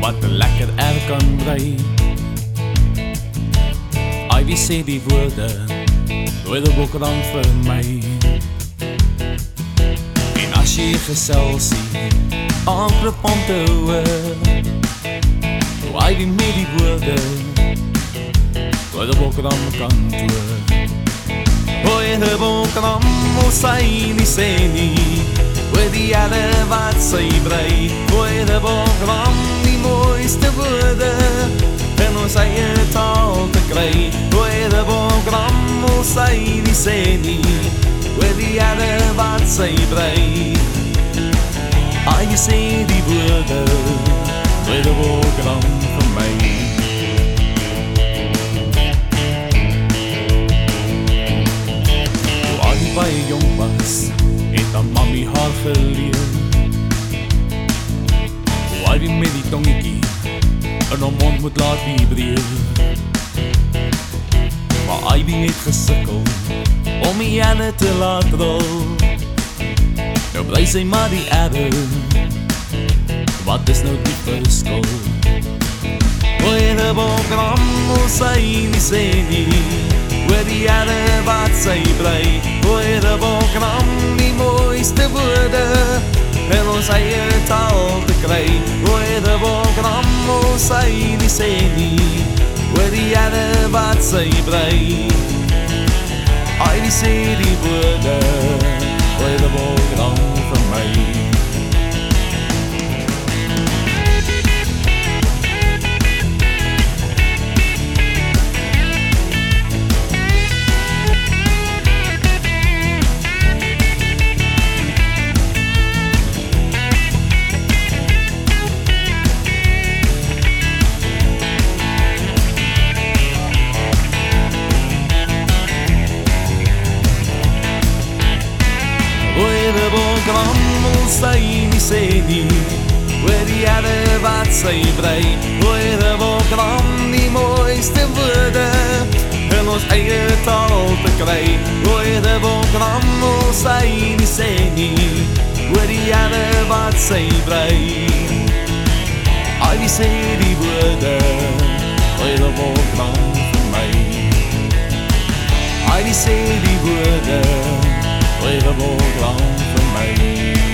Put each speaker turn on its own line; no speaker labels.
wat 'n lekker er kan brei. Ai wie sê die woorde, dooi die boek dan vir my. En as jy gesels sien, amper om te hoor. Ai wie met die woorde, dooi die boek dan kan toe. Hoi de boek dan moet sy nie sê nie. With die alle wat sy brei Gooi de bogram die mooiste woorde. En ons eie taal te kry Gooi de bogram ons sy nie sê nie With die alle wat sy brei Ai sê die woorde Gooi de bogram vir my. Toe al die baie jong was het aan mami haar geleer die tongetjie in hom mond moet laat vibreer Maar die het gesikkel om die ene te laat rol. Nou bly sy maar die erre. Wat is nou die verskil? Oe de bogram ons sy nie sê nie. Oor die ere wat sy bly Oor de bogram die mooiste woorde. En ons eie kry Oor de bogram ons sy nie sê nie Oor die ere wat sy bly Ai die sê die woorde Oor de bogram vir my bogram ons sy sê nie Oor erde wat sy brei Oor de bogram die mooiste woorde En ons eie taal te kry Oor de bogram ons sy sê nie Oor erde wat sy brei Ai wie sê die woorde Oor de bogram vir my Ai wie sê die woorde Oor de bogram mãe.